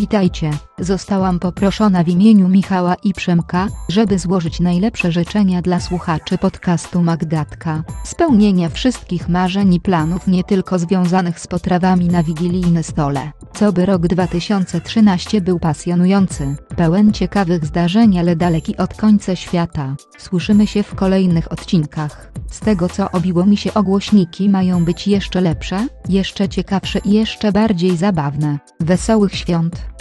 Witajcie, zostałam poproszona w imieniu Michała i Przemka, żeby złożyć najlepsze życzenia dla słuchaczy podcastu Magdatka, spełnienia wszystkich marzeń i planów nie tylko związanych z potrawami na wigilijne stole, co by rok 2013 był pasjonujący, pełen ciekawych zdarzeń ale daleki od końca świata. Słyszymy się w kolejnych odcinkach. Z tego co obiło mi się ogłośniki mają być jeszcze lepsze, jeszcze ciekawsze i jeszcze bardziej zabawne. Wesołych świąt!